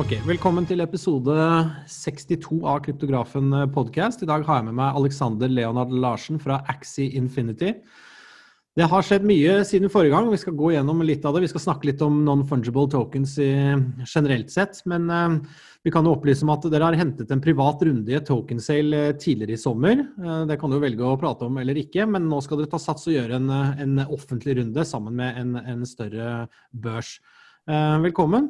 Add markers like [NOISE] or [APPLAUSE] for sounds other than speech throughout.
Ok, Velkommen til episode 62 av Kryptografen podcast. I dag har jeg med meg Alexander Leonard Larsen fra Axie Infinity. Det har skjedd mye siden forrige gang. Vi skal gå gjennom litt av det. Vi skal snakke litt om non-fungible tokens generelt sett. Men uh, vi kan jo opplyse om at dere har hentet en privat runde i et token sale eh, tidligere i sommer. Det kan du velge å prate om eller ikke, men nå skal dere ta sats og gjøre en, en offentlig runde sammen med en, en større børs. Velkommen.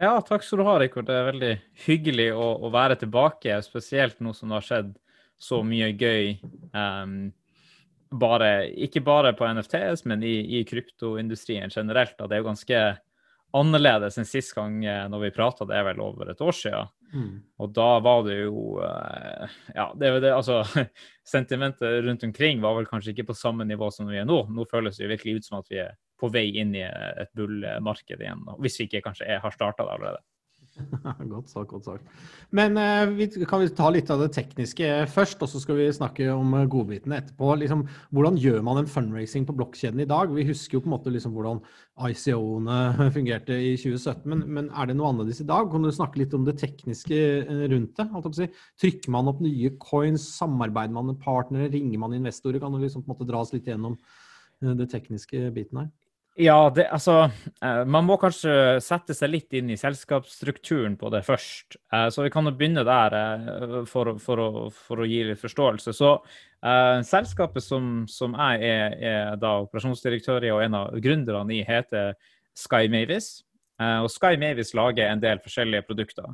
Ja, takk skal du ha, Rikard. Det er veldig hyggelig å, å, være tilbake, spesielt nå som det har skjedd så mye gøy. Um, bare, ikke bare på NFTs, men i, i kryptoindustrien generelt. Da. Det er jo ganske annerledes enn sist gang eh, når vi prata, det er vel over et år siden. Mm. Og da var det jo uh, Ja, det, det, altså [LAUGHS] Sentimentet rundt omkring var vel kanskje ikke på samme nivå som vi er nå. Nå føles det jo virkelig ut som at vi er på vei inn i et bullmarked igjen. Hvis vi ikke kanskje er, har starta det allerede. [LAUGHS] godt sagt, godt sagt. Men eh, vi, kan vi ta litt av det tekniske først, og så skal vi snakke om godbitene etterpå. Liksom, hvordan gjør man en fundraising på blokkjeden i dag? Vi husker jo på en måte liksom hvordan ICO-ene [LAUGHS] fungerte i 2017, men, men, er det noe annerledes i dag? Kan du snakke litt om det tekniske eh, rundt det? Si? Trykker man opp nye coins? Samarbeider man med partnere? Ringer man investorer? Kan du liksom på en måte dra oss litt gjennom eh, det tekniske biten her? Ja, det, altså eh, Man må kanskje sette seg litt inn i selskapsstrukturen på det først. Eh, så vi kan jo begynne der eh, for, for, å, for, å, gi litt forståelse. Så uh, Selskapet som, som jeg er, er, da operasjonsdirektør i og en av gründerne i, heter Sky Mavis. Uh, og Sky Mavis lager en del forskjellige produkter.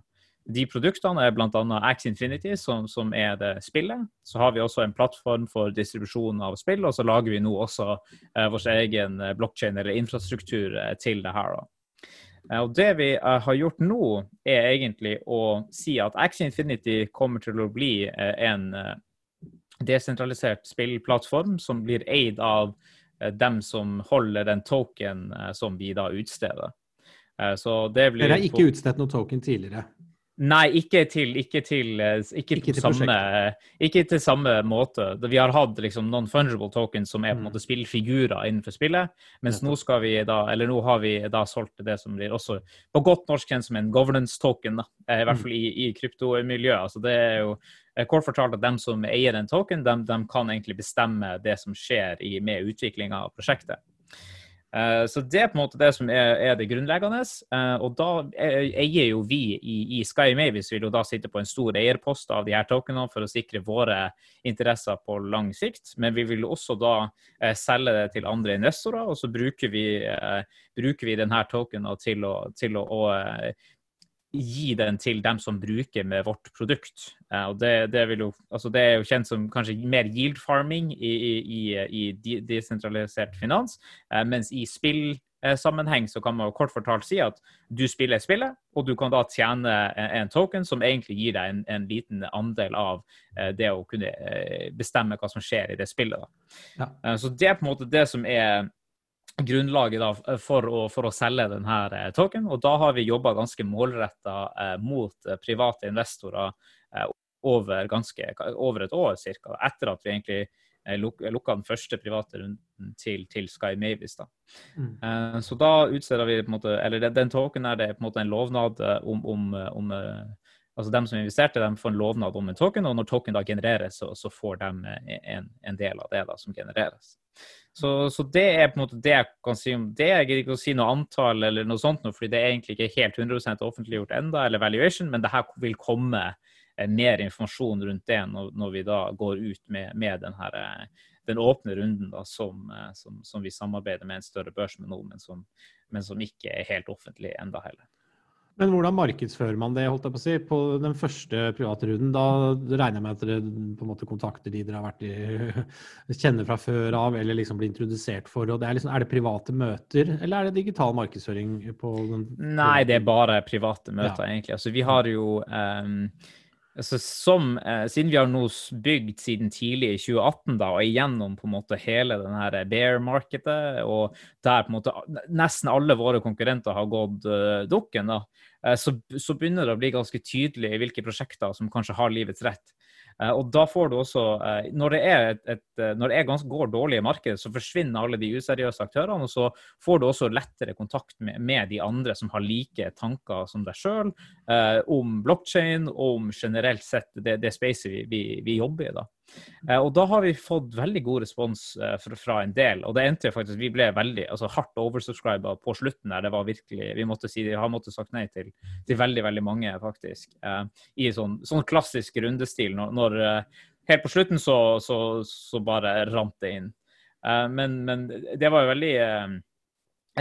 De produktene er bl.a. Ax Infinity, som, som, er det spillet. Så har vi også en plattform for distribusjon av spill, og så lager vi nå også eh, vår egen eh, blokkjede eller infrastruktur eh, til det her. Da. Eh, og Det vi eh, har gjort nå, er egentlig å si at Ax Infinity kommer til å bli eh, en desentralisert spillplattform som blir eid av dem som holder den token som vi da utsteder. Så det blir Dere har ikke utstedt noen token tidligere? Nei, ikke til, ikke til, eh, ikke ikke til samme, ikke til samme måte. Vi har hatt liksom non-fungible tokens som er på en mm. måte spillfigurer innenfor spillet. Mens nå skal vi da, eller nå har vi da solgt det som blir også på godt norsk kjent som en governance token. da, eh, I hvert mm. fall i, i kryptomiljøet. Altså det er jo eh, kort fortalt at dem som eier en token, de, de kan egentlig bestemme det som skjer i, med utviklinga av prosjektet. Eh, så det er på en måte det som er, er det grunnleggende. Uh, og da eier jo vi i, i Sky Mavis vil jo da sitte på en stor eierpost av de her tokenene for å sikre våre interesser på lang sikt. Men vi vil også da uh, selge det til andre investorer, og så bruker vi, bruker vi denne tokenen til å, til å, å gi den til dem som bruker med vårt produkt. Uh, og det, det, jo, altså det, er jo kjent som kanskje mer yield farming i, i, i desentralisert finans, uh, mens i spillsammenheng så kan man kort fortalt si at du spiller spillet, og du kan da tjene en, en token som egentlig gir deg en, en liten andel av det å kunne bestemme hva som skjer i det spillet. Ja. så det er på en måte det som er grunnlaget da, for, å, for, å, selge denne eh, token. Og da har vi jobba ganske målretta eh, mot eh, private investorer eh, over, ganske, over, et år ca. Etter at vi egentlig eh, luk, lukka den første private runden til, til Sky Mavis. Da. Mm. Eh, så da utsteder vi på en måte, eller den, den token er det på en måte en lovnad om, om, om altså dem som investerte, de får en lovnad om en token, og når token da genereres, så, så får de en, en, del av det da, som genereres. Så, så, det er på en måte det jeg kan si om det. Jeg gidder ikke å si noe antall eller noe sånt, fordi det er egentlig ikke helt 100% offentliggjort enda, eller valuation, men det her vil komme eh, mer informasjon rundt det når, når, vi da går ut med, med den, her, eh, den åpne runden da, som, eh, som, som, vi samarbeider med en større børs med nå, men som ikke er helt offentlig enda heller. Men hvordan markedsfører man det? holdt jeg På å si? På den første privatrunden, da regner jeg med at dere på en måte kontakter de dere har vært i, [LAUGHS] kjenner fra før av, eller liksom blir introdusert for. og det er, liksom, er, det private møter, eller er det digital markedsføring? på den? Nei, det er bare private møter, ja. egentlig. Altså, vi har jo um, altså, som, eh, Siden vi har nå bygd siden tidlig i 2018 da, og igjennom på en måte hele denne bear-markedet, og der på en måte nesten alle våre konkurrenter har gått uh, dukken, da, eh, så, så, begynner det å bli ganske tydelig hvilke prosjekter som kanskje har livets rett. Eh, og da får du også, eh, Når det er, et, et, eh, når det er går dårlig i markedet, så forsvinner alle de useriøse aktørene. Og så får du også lettere kontakt med, med de andre som har like tanker som deg sjøl eh, om blokkjede om generelt sett det, det spacet vi, vi, vi jobber i. da. Eh, og da har vi fått veldig god respons eh, fra, en del. Og det endte faktisk Vi ble veldig altså hardt oversubscriba på slutten der. Det var virkelig Vi måtte si, vi har måttet sagt nei til, til veldig, veldig mange, faktisk. Eh, I sånn, sånn, klassisk rundestil. Når, når Helt på slutten så, så, så bare rant det inn. men, men det var jo veldig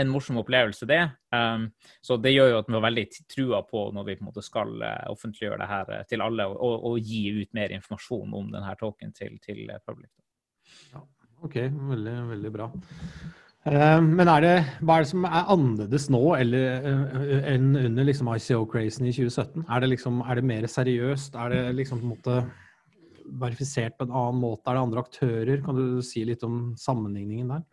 en morsom opplevelse, det. Um, så det gjør jo at vi har veldig trua på når vi på en måte skal uh, offentliggjøre det her uh, til alle, og, og, og, gi ut mer informasjon om denne token til, til uh, public. Ja, OK, veldig, veldig bra. Ehm, men er det, hva er det som er annerledes nå eller, enn under liksom ICO-crazen i 2017? Er det, liksom, er det mer seriøst? Er det liksom på en måte verifisert på en annen måte? Er det andre aktører? Kan du si litt om sammenligningen der?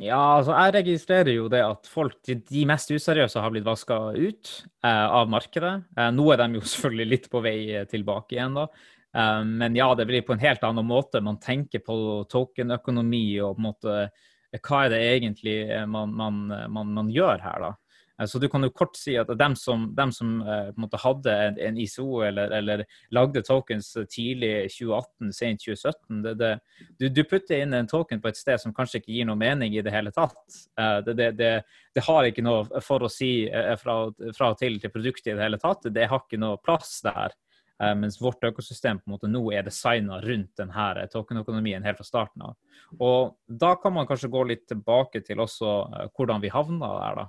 Ja, altså jeg registrerer jo det at folk, de mest useriøse har blitt vaska ut eh, av markedet. Eh, nå er de jo [LAUGHS] selvfølgelig litt på vei eh, tilbake igjen, da. Eh, men ja, det blir på en helt annen måte. Man tenker på tokenøkonomi og på en måte eh, hva er det egentlig eh, man, man, man, man gjør her, da. Eh, så du kan jo kort si at dem som, dem som måte hadde en, ISO eller, eller, lagde tokens tidlig 2018, sent 2017 det, det, du, du, putter inn en token på et sted som kanskje ikke gir noe mening i det hele tatt. Uh, det, det, har ikke noe for å si fra, fra, og til til produktet i det hele tatt. Det har ikke noe plass der. mens vårt økosystem på en måte nå er designa rundt denne tokenøkonomien helt fra starten av. Og Da kan man kanskje gå litt tilbake til også hvordan vi havna der. da.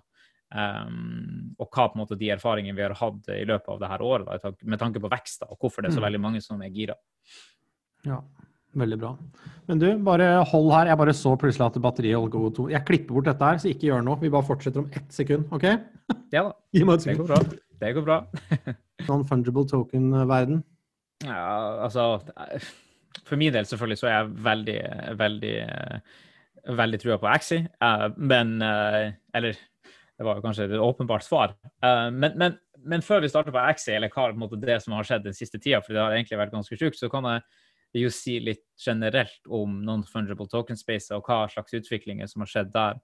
Um, og hva på en måte de erfaringene vi har hatt i løpet av det her året, da, med tanke på vekst, da, og hvorfor det er så mm. veldig mange som er gira. Ja, veldig bra. Men du, bare hold her. Jeg bare så plutselig at batteriet holdt på to. Jeg klipper bort dette her, så ikke gjør noe. Vi bare fortsetter om ett sekund, OK? Ja da. [LAUGHS] det går bra. Det går bra. [LAUGHS] Non-fungible token-verden? Ja, altså For min del selvfølgelig så er jeg veldig, veldig, veldig trua på Axi, uh, men uh, Eller det var jo kanskje et åpenbart svar. Uh, men, men, men, før vi starter på Axie, eller hva måte, det som har skjedd den siste tida, for det har egentlig vært ganske sjukt, så kan jeg jo si litt generelt om non-fungible token space og hva slags utviklinger som har skjedd der.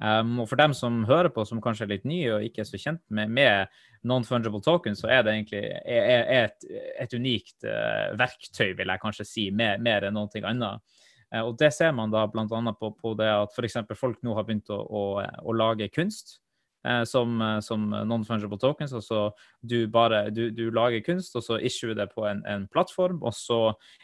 Um, og For dem som hører på, som kanskje er litt nye og ikke er så kjent med, med non-fungible tokens, så er det egentlig er, er et, et, unikt uh, verktøy, vil jeg kanskje si, mer, mer enn noe annet. Uh, og Det ser man da bl.a. på, på det at f.eks. folk nå har begynt å, å, å lage kunst eh, som, eh, som non-fungible tokens. altså du, bare, du, du lager kunst, og så issue det på en, en, plattform, og så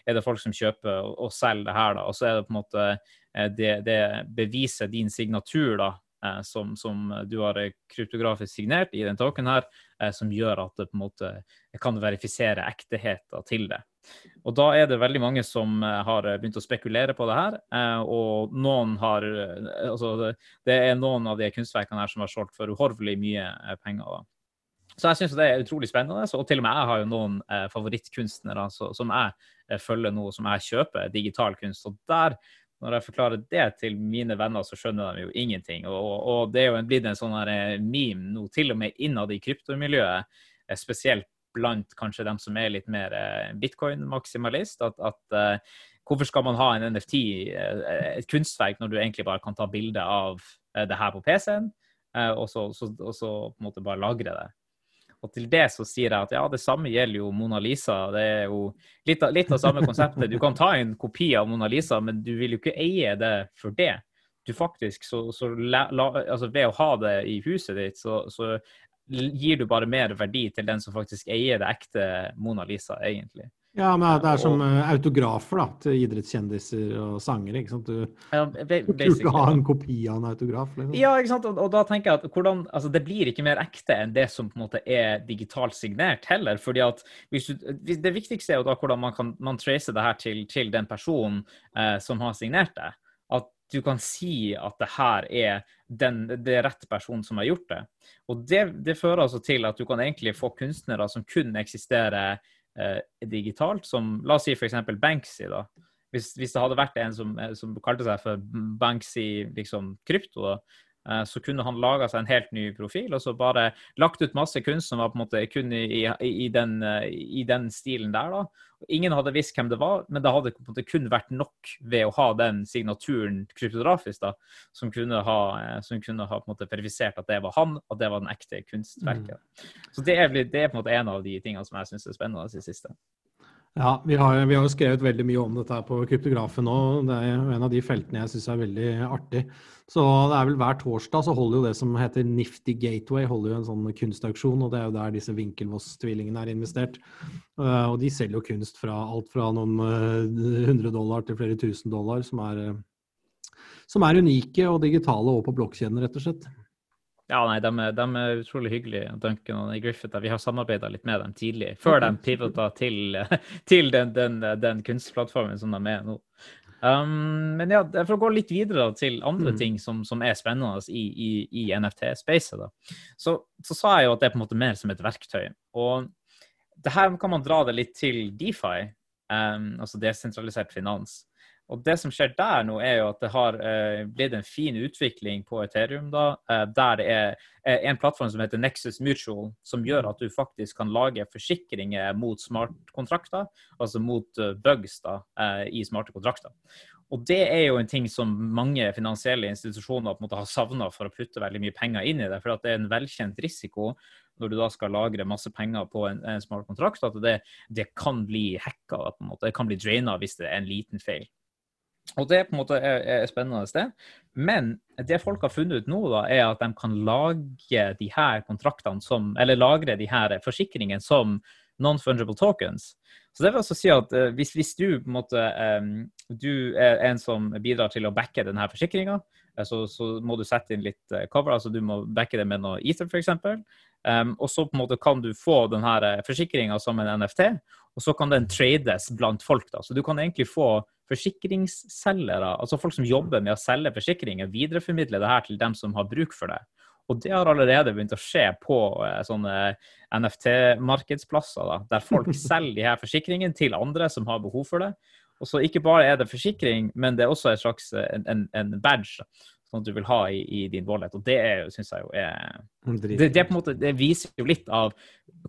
er det folk som kjøper og, og selger det her. da, Og så er det på en måte eh, det, det beviser din signatur da, eh, som, som, du har kryptografisk signert i den token her, som gjør at det på en måte kan verifisere ektheten til det. Og da er det veldig mange som eh, har eh, begynt å spekulere på det her. Eh, og noen har Altså, det er noen av de kunstverkene her som har solgt for uhorvelig mye penger. da. Så jeg syns det er utrolig spennende. Og til og med jeg har jo noen eh, favorittkunstnere så, som jeg eh, følger nå, som jeg kjøper digital kunst. Og der, når jeg forklarer det til mine venner, så skjønner de jo ingenting. Og, og det er jo blitt en sånn her meme nå, til og med innad i kryptomiljøet, spesielt blant kanskje dem som er litt mer eh, bitcoin-maksimalist. At, at hvorfor skal man ha en NFT, et kunstverk, når du egentlig bare kan ta bilde av det her på PC-en, og og, så, på en måte bare lagre det. Og til det så sier jeg at ja, det samme gjelder jo Mona Lisa. Det er jo litt av, litt av samme konseptet. Du kan ta en kopi av Mona Lisa, men du vil jo ikke eie det for det du faktisk, så, så la, altså Ved å ha det i huset ditt, så, så gir du bare mer verdi til den som faktisk eier det ekte Mona Lisa, egentlig. Ja, men det er som og, eh, autografer da, til idrettskjendiser og sangere. ikke sant? Du ja, kan ikke ha en kopi av en autograf. Liksom. Ja, ikke sant? Og, og, da tenker jeg at hvordan, altså, det blir ikke mer ekte enn det som på en måte er digitalt signert heller. fordi at du, Det viktigste er jo da hvordan man kan man trace det her til, til den personen eh, som har signert det. At du kan si at det her er den, det er rett person som har gjort det. Og det, det, fører altså til at du kan egentlig få kunstnere som kun eksisterer eh, digitalt, som la oss si f.eks. Banksy. da. Hvis, hvis, det hadde vært en som, som, kalte seg for Banksy liksom krypto, da, Eh, så kunne han laga seg en helt ny profil og så bare lagt ut masse kunst som var på en måte kun i, i, i, den, eh, i den, stilen der. da. Ingen hadde visst hvem det var, men det hadde på en måte kun vært nok ved å ha den signaturen kryptografisk da, som kunne ha, eh, som kunne ha på en måte verifisert at det var han, at det var den ekte kunstverket. Mm. Så det er, det er, på en måte en av de tingene som jeg syns er spennende i siste. Ja, vi har, vi har, jo skrevet veldig mye om dette på kryptografen nå. Det er en av de feltene jeg syns er veldig artig. Så det er vel hver torsdag så holder jo det som heter Nifty Gateway holder jo en sånn kunstauksjon, og det er jo der disse Winkelvoss-tvillingene er investert. Uh, og de selger jo kunst fra alt fra noen uh, hundre dollar til flere tusen dollar, som er, uh, som er unike og digitale og på blokkjeden, rett og slett. Ja, nei, de, de, er utrolig hyggelige, Duncan og Griffith. Vi har samarbeida litt med dem tidlig, før de pivota til, [LAUGHS] til den, den, den, kunstplattformen som de er nå. Um, men ja, for å gå litt videre til andre mm. ting som, som, er spennende i, i, i NFT-spacet, så, så, sa jeg jo at det er på en måte mer som et verktøy. Og det her kan man dra det litt til DeFi, um, altså desentralisert finans. Og det som skjer der nå, er jo at det har eh, blitt en fin utvikling på Ethereum, da, eh, der det er eh, en plattform som heter Nexus Mutual, som gjør at du faktisk kan lage forsikringer mot smartkontrakter, altså mot uh, bugs da, eh, i smarte kontrakter. Og det er jo en ting som mange finansielle institusjoner på en måte har savna for å putte veldig mye penger inn i det, for det er en velkjent risiko når du da skal lagre masse penger på en, en smart kontrakt, at det, det kan bli hacka. Det kan bli draina hvis det er en liten feil. Og det på en måte er, er spennende sted. Men det folk har funnet ut nå, da, er at de kan lage de her kontraktene som Eller lagre de her forsikringene som non-fungible tokens. Så det vil altså si at uh, hvis, hvis, du på en måte um, du er en som bidrar til å backe denne forsikringa, uh, så, så, må du sette inn litt uh, cover, altså du må backe det med noe Ether f.eks. Um, og så på en måte kan du få denne forsikringa som en NFT, og så kan den trades blant folk. da, Så du kan egentlig få forsikringsselgere, altså folk som jobber med å selge forsikringer, videreformidle det her til dem som har bruk for det. Og det har allerede begynt å skje på eh, sånne NFT-markedsplasser, der folk [LAUGHS] selger de her forsikringene til andre som har behov for det. Og så ikke bare er det forsikring, men det er også en slags eh, en, en badge sånn at du vil ha i, i din wallet. Og det syns jeg jo er det, det, måte, det viser jo litt av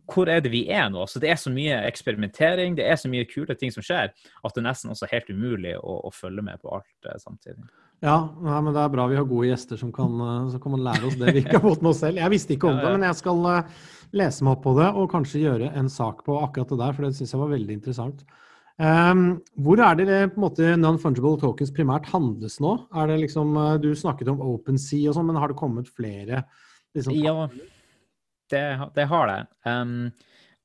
hvor er det vi er nå. Så det er så mye eksperimentering, det er så mye kule ting som skjer, at det er nesten også helt umulig å, å følge med på alt uh, samtidig. Ja, nei, men det er bra vi har gode gjester som kan, så som kan lære oss det vi [LAUGHS] ikke har fått med oss selv. Jeg visste ikke om det, men jeg skal uh, lese meg opp på det og kanskje gjøre en sak på akkurat det der, for det syns jeg var veldig interessant. Um, hvor er det på en måte non-fungible tokens primært handles nå? Er det liksom, Du snakket om OpenSea og sånn, men har det kommet flere? Liksom, ja, det, det, har det. Um,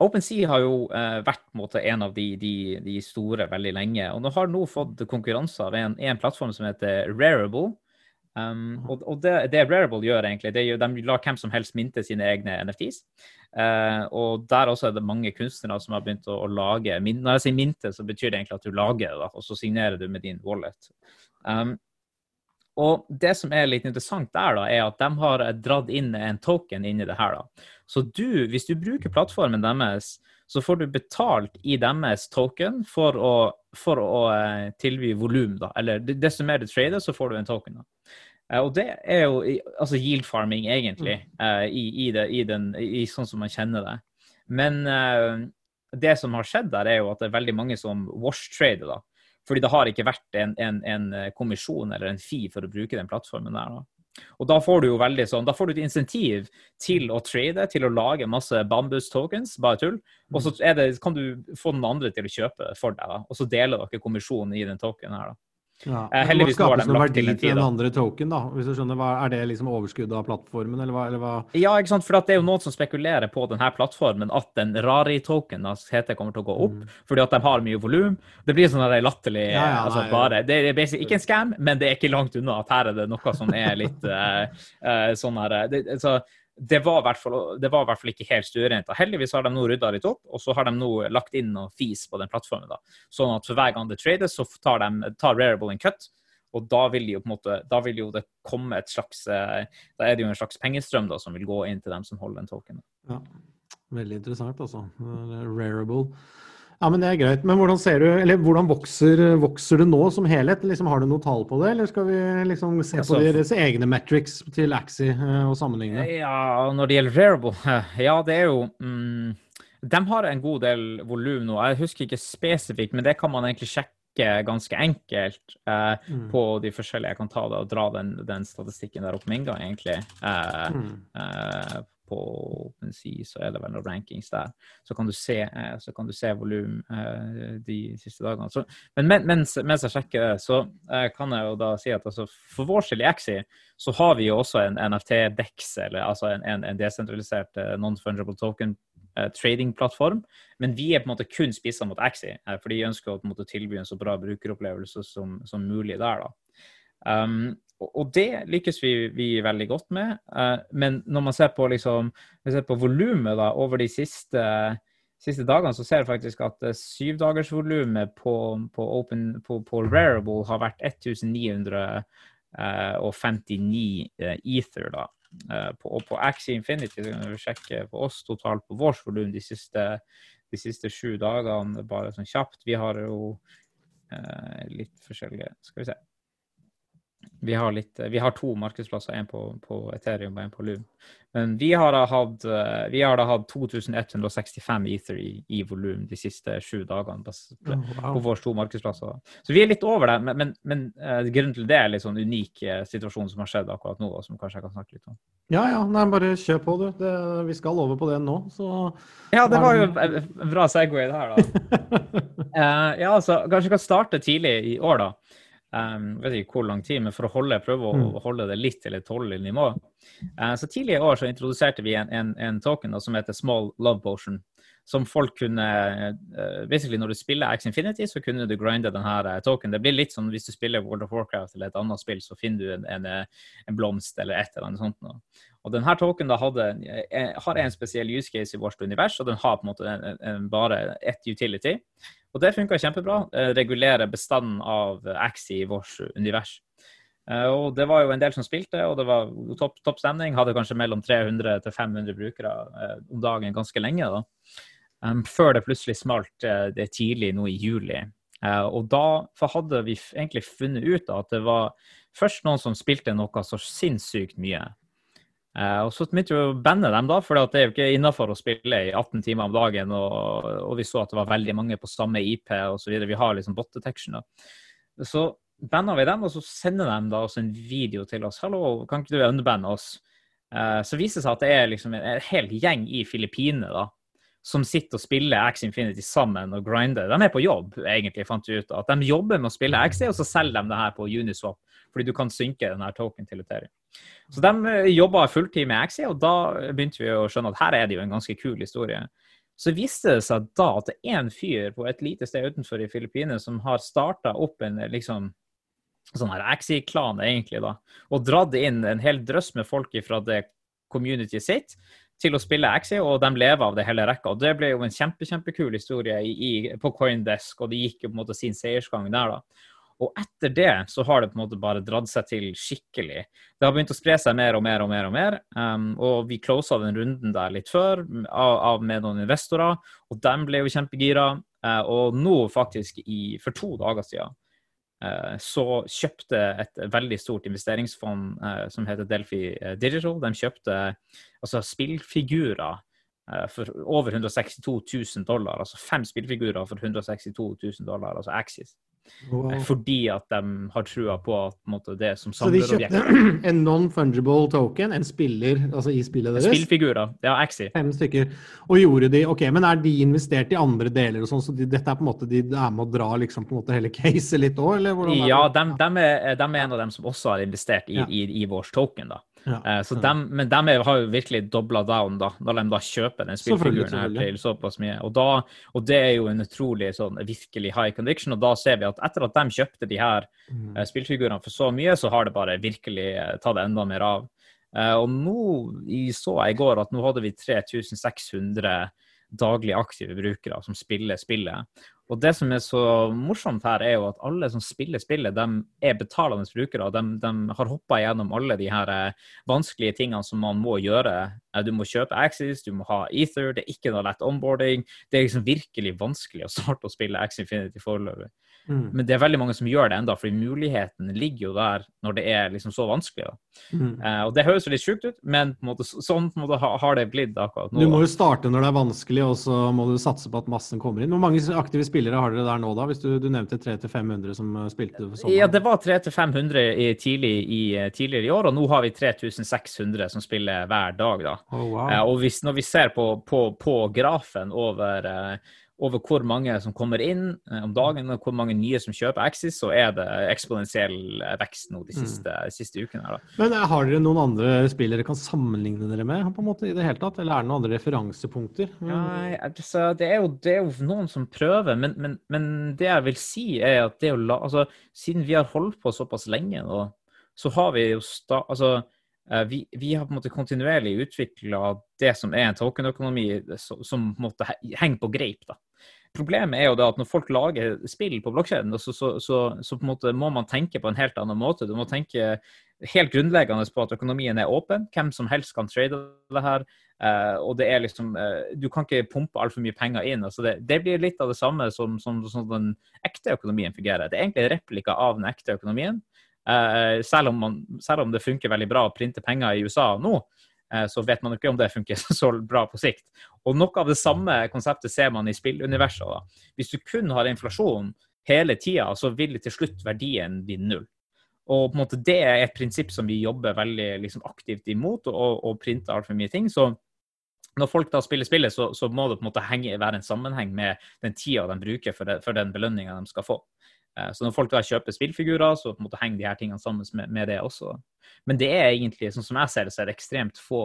OpenSea har jo uh, vært en, måte, en av de, de, de, store veldig lenge. Og nå har nå fått konkurranse av en, en plattform som heter Rarible. Um, og, og det, det, Rarible gjør, egentlig, det er jo, de lar hvem som helst minte sine egne NFTs. Uh, og der også er det mange kunstnere som har begynt å, å lage Når jeg sier minte, så betyr det egentlig at du lager det, og så signerer du med din wallet. Um, og det som er litt interessant der, da, er at de har dratt inn en token inni det her. da. Så du, hvis du bruker plattformen deres, så får du betalt i deres token for å, for å uh, tilby volum, da. Eller desto mer du trader, så får du en token. da. Eh, og det er jo altså yield farming, egentlig, uh, i, i, det, i, den, i, sånn som man kjenner det. Men uh, det som har skjedd der, er jo at det er veldig mange som wash-trader. da. Fordi det har ikke vært en, en, en, kommisjon eller en fee for å bruke den plattformen der. da. Og da får du jo veldig sånn, da får du et insentiv til å trade, til å lage masse bambus tokens, bare tull. Og så det, kan du få den andre til å kjøpe for deg, da. og så deler dere kommisjonen i den tokenen her. da. Ja. Eh, heldigvis var de lagt til en tid. Den andre token, da, hvis du skjønner, hva, Er det liksom overskuddet av plattformen, eller hva, eller hva? Ja, ikke sant, for det er jo noen som spekulerer på denne plattformen at den Rari-token heter kommer til å gå opp, mm. fordi at de har mye volum. Det blir sånn latterlig ja, ja, altså, bare, Det er ikke en scam, men det er ikke langt unna at her er det noe som er litt uh, uh, sånn her det, så, det var, i hvert fall, ikke helt stuerent. Heldigvis har de nå rydda litt opp, og så har de nå lagt inn noe fis på den plattformen. da. Sånn at for hver gang det trades, så tar, de, tar Rarible en cut. Og da vil, jo, på en måte, da vil jo det komme et slags eh, Da er det jo en slags pengestrøm da, som vil gå inn til dem som holder den tokenen. Ja, veldig interessant, altså. Rarible. Ja, men Det er greit. Men hvordan ser du, eller hvordan vokser, vokser det nå som helhet? Liksom, har du noe tall på det, eller skal vi liksom se på altså, deres egne metrics til Axie eh, og sammenligne? Ja, Når det gjelder Rarible, [LAUGHS] ja det er jo mm, De har en god del volum nå. Jeg husker ikke spesifikt, men det kan man egentlig sjekke ganske enkelt eh, mm. på de forskjellige. Jeg kan ta det og dra den, den statistikken der opp med en gang, egentlig. Eh, mm. eh, på OpenSea, så er det vel noen rankings der. Så kan du se, eh, så kan du se volum eh, de siste dagene. Så, men mens, mens, jeg sjekker det, så eh, kan jeg jo da si at altså, for vår skyld i Axi så har vi jo også en NFT-DEX, eller altså en, en, en desentralisert non-fungible token trading-plattform, men vi er på en måte kun spissa mot Axi, fordi de ønsker å på en måte tilby en så bra brukeropplevelse som, som mulig der. da. Um, og det lykkes vi, vi, veldig godt med. Uh, men når man ser på, liksom, volumet over de siste, siste, dagene, så ser jeg faktisk at uh, syvdagersvolumet på, på, på, på Rarible har vært 1959 uh, ether. da. På, og på Axie Infinity kan vi sjekke på oss totalt på vårt volum de siste, de siste sju dagene, bare sånn kjapt. Vi har jo litt forskjellige Skal vi se. Vi har, litt, vi har to markedsplasser, en på, på, Ethereum og en på Loom. Men vi har da hatt, vi har da hatt 2165 Ether i, i volum de siste sju dagene på, på våre to markedsplasser. Så vi er litt over det, men, men, men uh, grunnen til det er litt sånn unik uh, situasjon som har skjedd akkurat nå, og som kanskje jeg kan snakke litt om. Ja, ja. Nei, bare kjør på, du. Det, vi skal over på det nå, så Ja, det var jo en bra Segway, det her, da. uh, [LAUGHS] ja, altså, kanskje vi kan starte tidlig i år, da. Um, vet ikke hvor lang tid, men for å holde, prøve å mm. holde det litt til et tålelig nivå. Uh, så tidligere i år så introduserte vi en, en, en token da, som heter Small Love Potion. Som folk kunne uh, basically Når du spiller X Infinity, så kunne du grinde denne uh, token. Det blir litt som hvis du spiller World of Warcraft eller et annet spill, så finner du en, en, en blomst eller et eller annet sånt. Nå. Og denne token da hadde, har en spesiell use case i vårt univers, og den har på en måte bare ett utility. Og det funka kjempebra. Eh, regulere bestanden av Axie i vårt univers. Eh, og det var jo en del som spilte, og det var topp top stemning. Hadde kanskje mellom 300 til 500 brukere eh, om dagen ganske lenge. da. Før det plutselig smalt det tidlig nå i juli. Og da hadde vi egentlig funnet ut at det var først noen som spilte noe så sinnssykt mye. Uh, og så begynte vi å banne dem, da, for det er jo ikke innafor å spille i 18 timer om dagen. Og, og, vi så at det var veldig mange på samme IP osv. Vi har liksom bot detection. Da. Så banda vi dem, og så sender de da også en video til oss. 'Hallo, kan ikke du unbanne oss?' Uh, så viser det seg at det er liksom en, en hel gjeng i Filippinene da, som sitter og spiller X Infinity sammen og grinder. De er på jobb, egentlig, fant vi ut. At de jobber med å spille Axie, og så selger de det her på Uniswap. Fordi du kan synke denne token til Ethereum. Så de eh, jobba fulltid med Axie, og da begynte vi å skjønne at her er det jo en ganske kul historie. Så viste det seg da at det er en fyr på et lite sted utenfor i Filippinene som har starta opp en liksom sånn her Axie-klan, egentlig, da, og dratt inn en hel drøss med folk fra det communityet sitt til å spille Axie, og de lever av det hele rekka. Og Det ble jo en kjempe, kjempekul historie i, i, på Coindesk, og det gikk jo på en måte sin seiersgang der. da. Og etter det så har det på en måte bare dratt seg til skikkelig. Det har begynt å spre seg mer og mer og mer. Og mer, um, og vi closa den runden der litt før av, av med noen investorer, og de ble jo kjempegira. Uh, og nå faktisk, i, for to dager siden, så kjøpte et veldig stort investeringsfond uh, som heter Delphi Digital, de kjøpte altså spillfigurer for over 162 000 dollar. Altså fem spillfigurer for 162 000 dollar, altså Axis. Wow. Fordi at de har trua på at måte, det som samlerobjekt Så de kjøpte en non-fungible token, en spiller altså i spillet deres? Spillfigurer, ja, Axie. Fem stykker. Og gjorde de Ok, men er de investert i andre deler og sånn, så de, dette er på en måte de er med å dra liksom på en måte hele caset litt òg, eller Ja, de, de, er, de, er, en av dem som også har investert i, ja. i, i vår token, da. Ja, eh, så dem, men de har jo virkelig dobla down da, når de da kjøper den spillfiguren her til såpass mye. Og, da, og, det er jo en utrolig sånn virkelig high conviction. Og da ser vi at etter at de kjøpte de her mm. uh, spillfigurene for så mye, så har det bare virkelig uh, tatt enda mer av. Uh, og nå i, så jeg i går at nå hadde vi 3600 daglig aktive brukere som spiller spillet. Og det som er så morsomt her, er jo at alle som spiller spillet, de er betalende brukere. De, de har hoppa gjennom alle de her eh, vanskelige tingene som man må gjøre. Eh, du må kjøpe Axis, du må ha Ether, det er ikke noe lett onboarding. Det er liksom virkelig vanskelig å starte å spille Axie Infinity foreløpig. Mm. Men det er veldig mange som gjør det enda, fordi muligheten ligger jo der når det er liksom så vanskelig. Mm. Uh, og Det høres jo litt sjukt ut, men på måte, sånn på måte, har det blitt akkurat nå. Du må jo starte når det er vanskelig, og så må du satse på at massen kommer inn. Hvor mange aktive spillere har dere der nå, da? Hvis du, du nevnte 300-500 som eh, spilte for sommeren? Ja, det var 300-500 tidlig eh, tidligere i år, og nå har vi 3600 som spiller hver dag. da. Oh, wow. uh, og hvis, når vi ser på, på, på grafen over uh, over hvor mange som kommer inn eh, om dagen, og hvor mange nye som kjøper Axis, så er det eksponentiell eh, vekst nå de siste, mm. siste ukene. her. Da. Men eh, Har dere noen andre spill dere kan sammenligne dere med på en måte i det hele tatt, eller er det noen andre referansepunkter? Nei, altså, det, er jo, det, er jo, noen som prøver, men, men, men, det jeg vil si, er at det å la Altså, siden vi har holdt på såpass lenge nå, så har vi jo sta, altså, vi, vi, har på en måte kontinuerlig utvikla det som er en tokenøkonomi som, på en henger på greip. da. Problemet er jo da at når folk lager spill på blokkjeden, så, så, så, så, på en måte må man tenke på en helt annen måte. Du må tenke helt grunnleggende på at økonomien er åpen. Hvem som helst kan trade det her. Uh, og det er liksom uh, Du kan ikke pumpe altfor mye penger inn. altså det, det, blir litt av det samme som, som, som, den ekte økonomien fungerer. Det er egentlig en replika av den ekte økonomien. Uh, selv, om man, selv, om det funker veldig bra å printe penger i USA nå, Eh, så vet man ikke om det funker [LAUGHS] så bra på sikt. Og Noe av det samme konseptet ser man i spilluniverset. Da. Hvis du kun har inflasjon hele tida, så vil til slutt verdien bli null. Og på en måte Det er et prinsipp som vi jobber veldig liksom, aktivt imot, og, og printer altfor mye ting. Så når folk da spiller spillet, så, så må det på en måte henge, være en sammenheng med den tida de bruker for, det, for den belønninga de skal få. Eh, så når folk da kjøper spillfigurer, så på en måte henger de her tingene sammen med, med, det også. Men det er egentlig, sånn som jeg ser det, så er det ekstremt få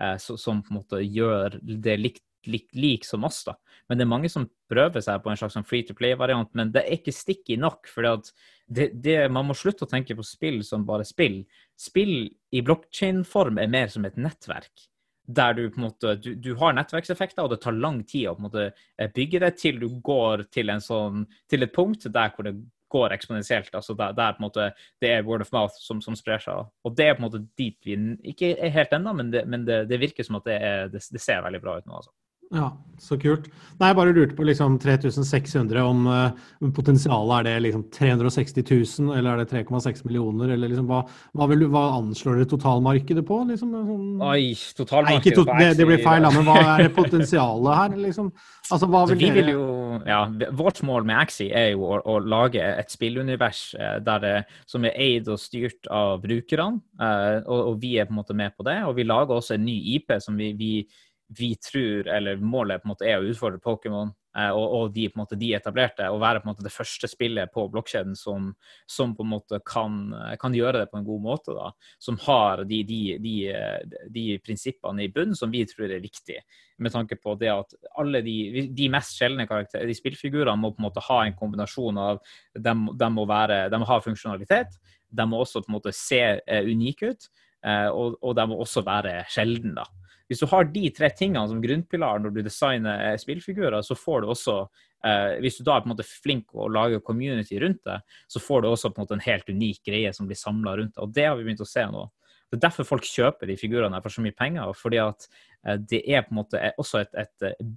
eh, som på en måte gjør det likt lik, lik som oss. da. Men det er mange som prøver seg på en slags sånn free to play-variant, men det er ikke sticky nok. for Man må slutte å tenke på spill som bare spill. Spill i blokkjedeform er mer som et nettverk der du på en måte du, du, har nettverkseffekter, og det tar lang tid å på en måte eh, bygge det til du går til, en sånn, til et punkt der hvor det går eksponentielt. altså der, der, på en måte det er word of mouth som, som, sprer seg. Og det er på en måte dit vi ikke er helt ennå, men, det, men det, det, virker som at det, er, det, ser veldig bra ut nå. altså. Ja, så kult. Nei, jeg bare lurte på liksom 3600, om uh, potensialet er det liksom 360 000, eller er det 3,6 millioner, eller liksom hva, hva, vil, hva anslår dere totalmarkedet på? Liksom, sånn... Oi, totalmarkedet to det, det, blir feil, men hva er potensialet her, liksom? Altså, hva vil, vil jo, ja, Vårt mål med Axi er jo å, å lage et spillunivers der, som er eid og styrt av brukerne, uh, og, og, vi er på en måte med på det. Og vi lager også en ny IP som vi, vi vi tror, eller målet på en måte er å utfordre Pokémon eh, og, og, de, på en måte, de etablerte, og være på en måte det første spillet på blokkjeden som, som, på en måte kan, kan, gjøre det på en god måte. Da. Som har de, de, de, de prinsippene i bunnen som vi tror er viktig, Med tanke på det at alle de, mest sjeldne karakterer, de spillfigurene må på en måte ha en kombinasjon av De, de må, være, de må ha funksjonalitet, de må også på en måte se uh, unike ut, uh, og, og de må også være sjeldne. da. Hvis du har de tre tingene som grunnpilar når du designer eh, spillfigurer, så får du også eh, Hvis du da er på en måte flink å lage community rundt det, så får du også på en måte en helt unik greie som blir samla rundt det. Og det har vi begynt å se nå. Det er derfor folk kjøper de figurene for så mye penger. fordi at eh, det er på en måte også et, et eh,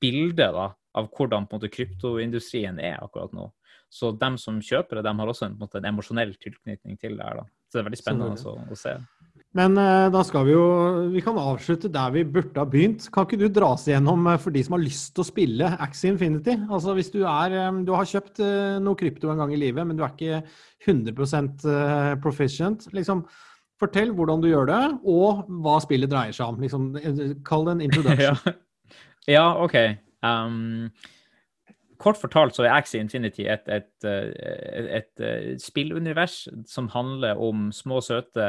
bilde da, av hvordan på en måte kryptoindustrien er akkurat nå. Så dem som kjøper det, de har også en, en, en emosjonell tilknytning til det her. da. Så det er veldig spennende å, å se. Men uh, da skal vi jo Vi kan avslutte der vi burde ha begynt. Kan ikke du dra oss igjennom uh, for de som har lyst til å spille Axie Infinity? Altså hvis du er um, Du har kjøpt noe krypto en gang i livet, men du er ikke 100% proficient. Liksom, fortell hvordan du gjør det, og hva spillet dreier seg om. Liksom, kall det en introduction. [LAUGHS] ja. ja, OK. Um, kort fortalt så er Axie Infinity et, et, et, et, eh, spillunivers som handler om små, søte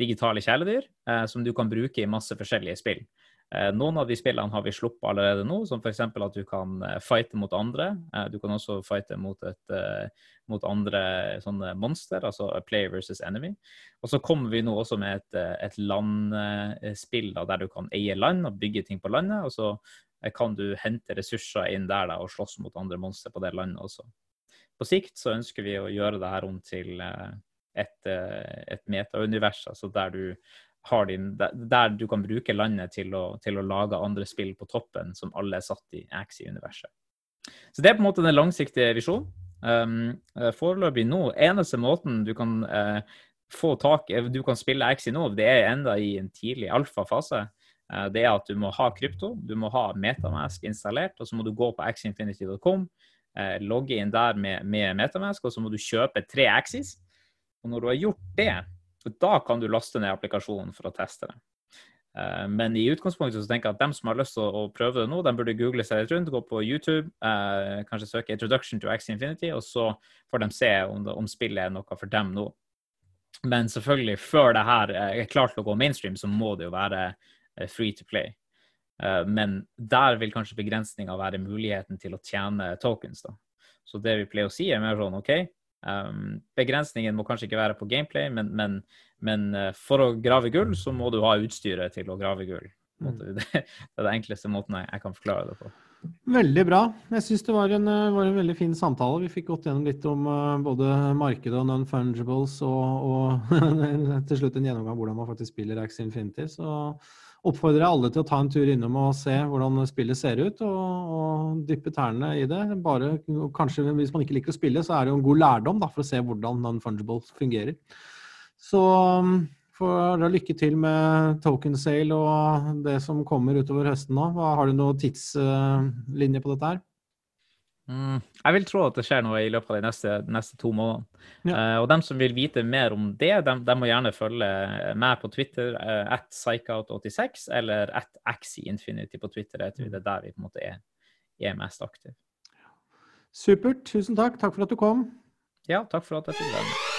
digitale kjæledyr eh, som du kan bruke i masse forskjellige spill. Eh, noen av de spillene har vi sluppet allerede nå, som f.eks. at du kan eh, fighte mot andre. Eh, du kan også fighte mot, eh, mot andre sånne monster, altså player versus enemy. Og så kommer vi nå også med et landspill der du kan eie land og bygge ting på landet. og så kan du hente ressurser inn der da, og slåss mot andre monstre på det landet også. På sikt så ønsker vi å gjøre det her om til et, et metaunivers, altså der du din, der du kan bruke landet til å, til å, lage andre spill på toppen som alle er satt i Axie-universet. Så det er på en måte den langsiktige visjonen. Um, foreløpig nå, eneste måten du kan uh, få tak du kan spille Axie nå, det er enda i en tidlig alfafase. Uh, det er at du må ha krypto, du må ha Metamask installert, og så må du gå på axieinfinity.com, uh, logge inn der med, med Metamask, og så må du kjøpe tre Axis. Og når du har gjort det, da kan du laste ned applikasjonen for å teste det. Eh, men i utgangspunktet så tenker jeg at dem som har lyst til å prøve det nå, de burde google seg litt rundt, gå på YouTube, eh, kanskje søke 'Introduction to X Infinity', og så får de se om, det, om spillet er noe for dem nå. Men selvfølgelig, før det her er klart til å gå mainstream, så må det jo være eh, free to play. Men der vil kanskje begrensninga være muligheten til å tjene tokens. da. Så det vi pleier å si, er mer sånn OK, Um, begrensningen må kanskje ikke være på gameplay, men, men, men, uh, for å grave gull, så må du ha utstyret til å grave gull. [LAUGHS] Det, er den enkleste måten jeg, kan forklare det på. Veldig bra. Jeg syns det var en, uh, var en, veldig fin samtale. Vi fikk gått gjennom litt om uh, både markedet og non-fungibles, og, og [LAUGHS] til slutt en gjennomgang hvordan man faktisk spiller Axie Infinity. Så oppfordrer jeg alle til å ta en tur innom og se hvordan spillet ser ut, og, og dyppe tærne i det. Bare, kanskje Hvis man ikke liker å spille, så er det jo en god lærdom da, for å se hvordan non-fungible fungerer. Så får dere lykke til med token sale og det som kommer utover høsten nå. Har du noen tidslinje på dette her? Mm, jeg vil tro at det skjer noe i løpet av de neste, neste to månedene. Ja. Uh, og dem som vil vite mer om det, de, de må gjerne følge meg på Twitter uh, at psychout86 eller at axieinfinity på Twitter. Det er der vi på en måte er, er mest aktive. Supert. Tusen takk. Takk for at du kom. Ja, takk for at jeg fikk være med.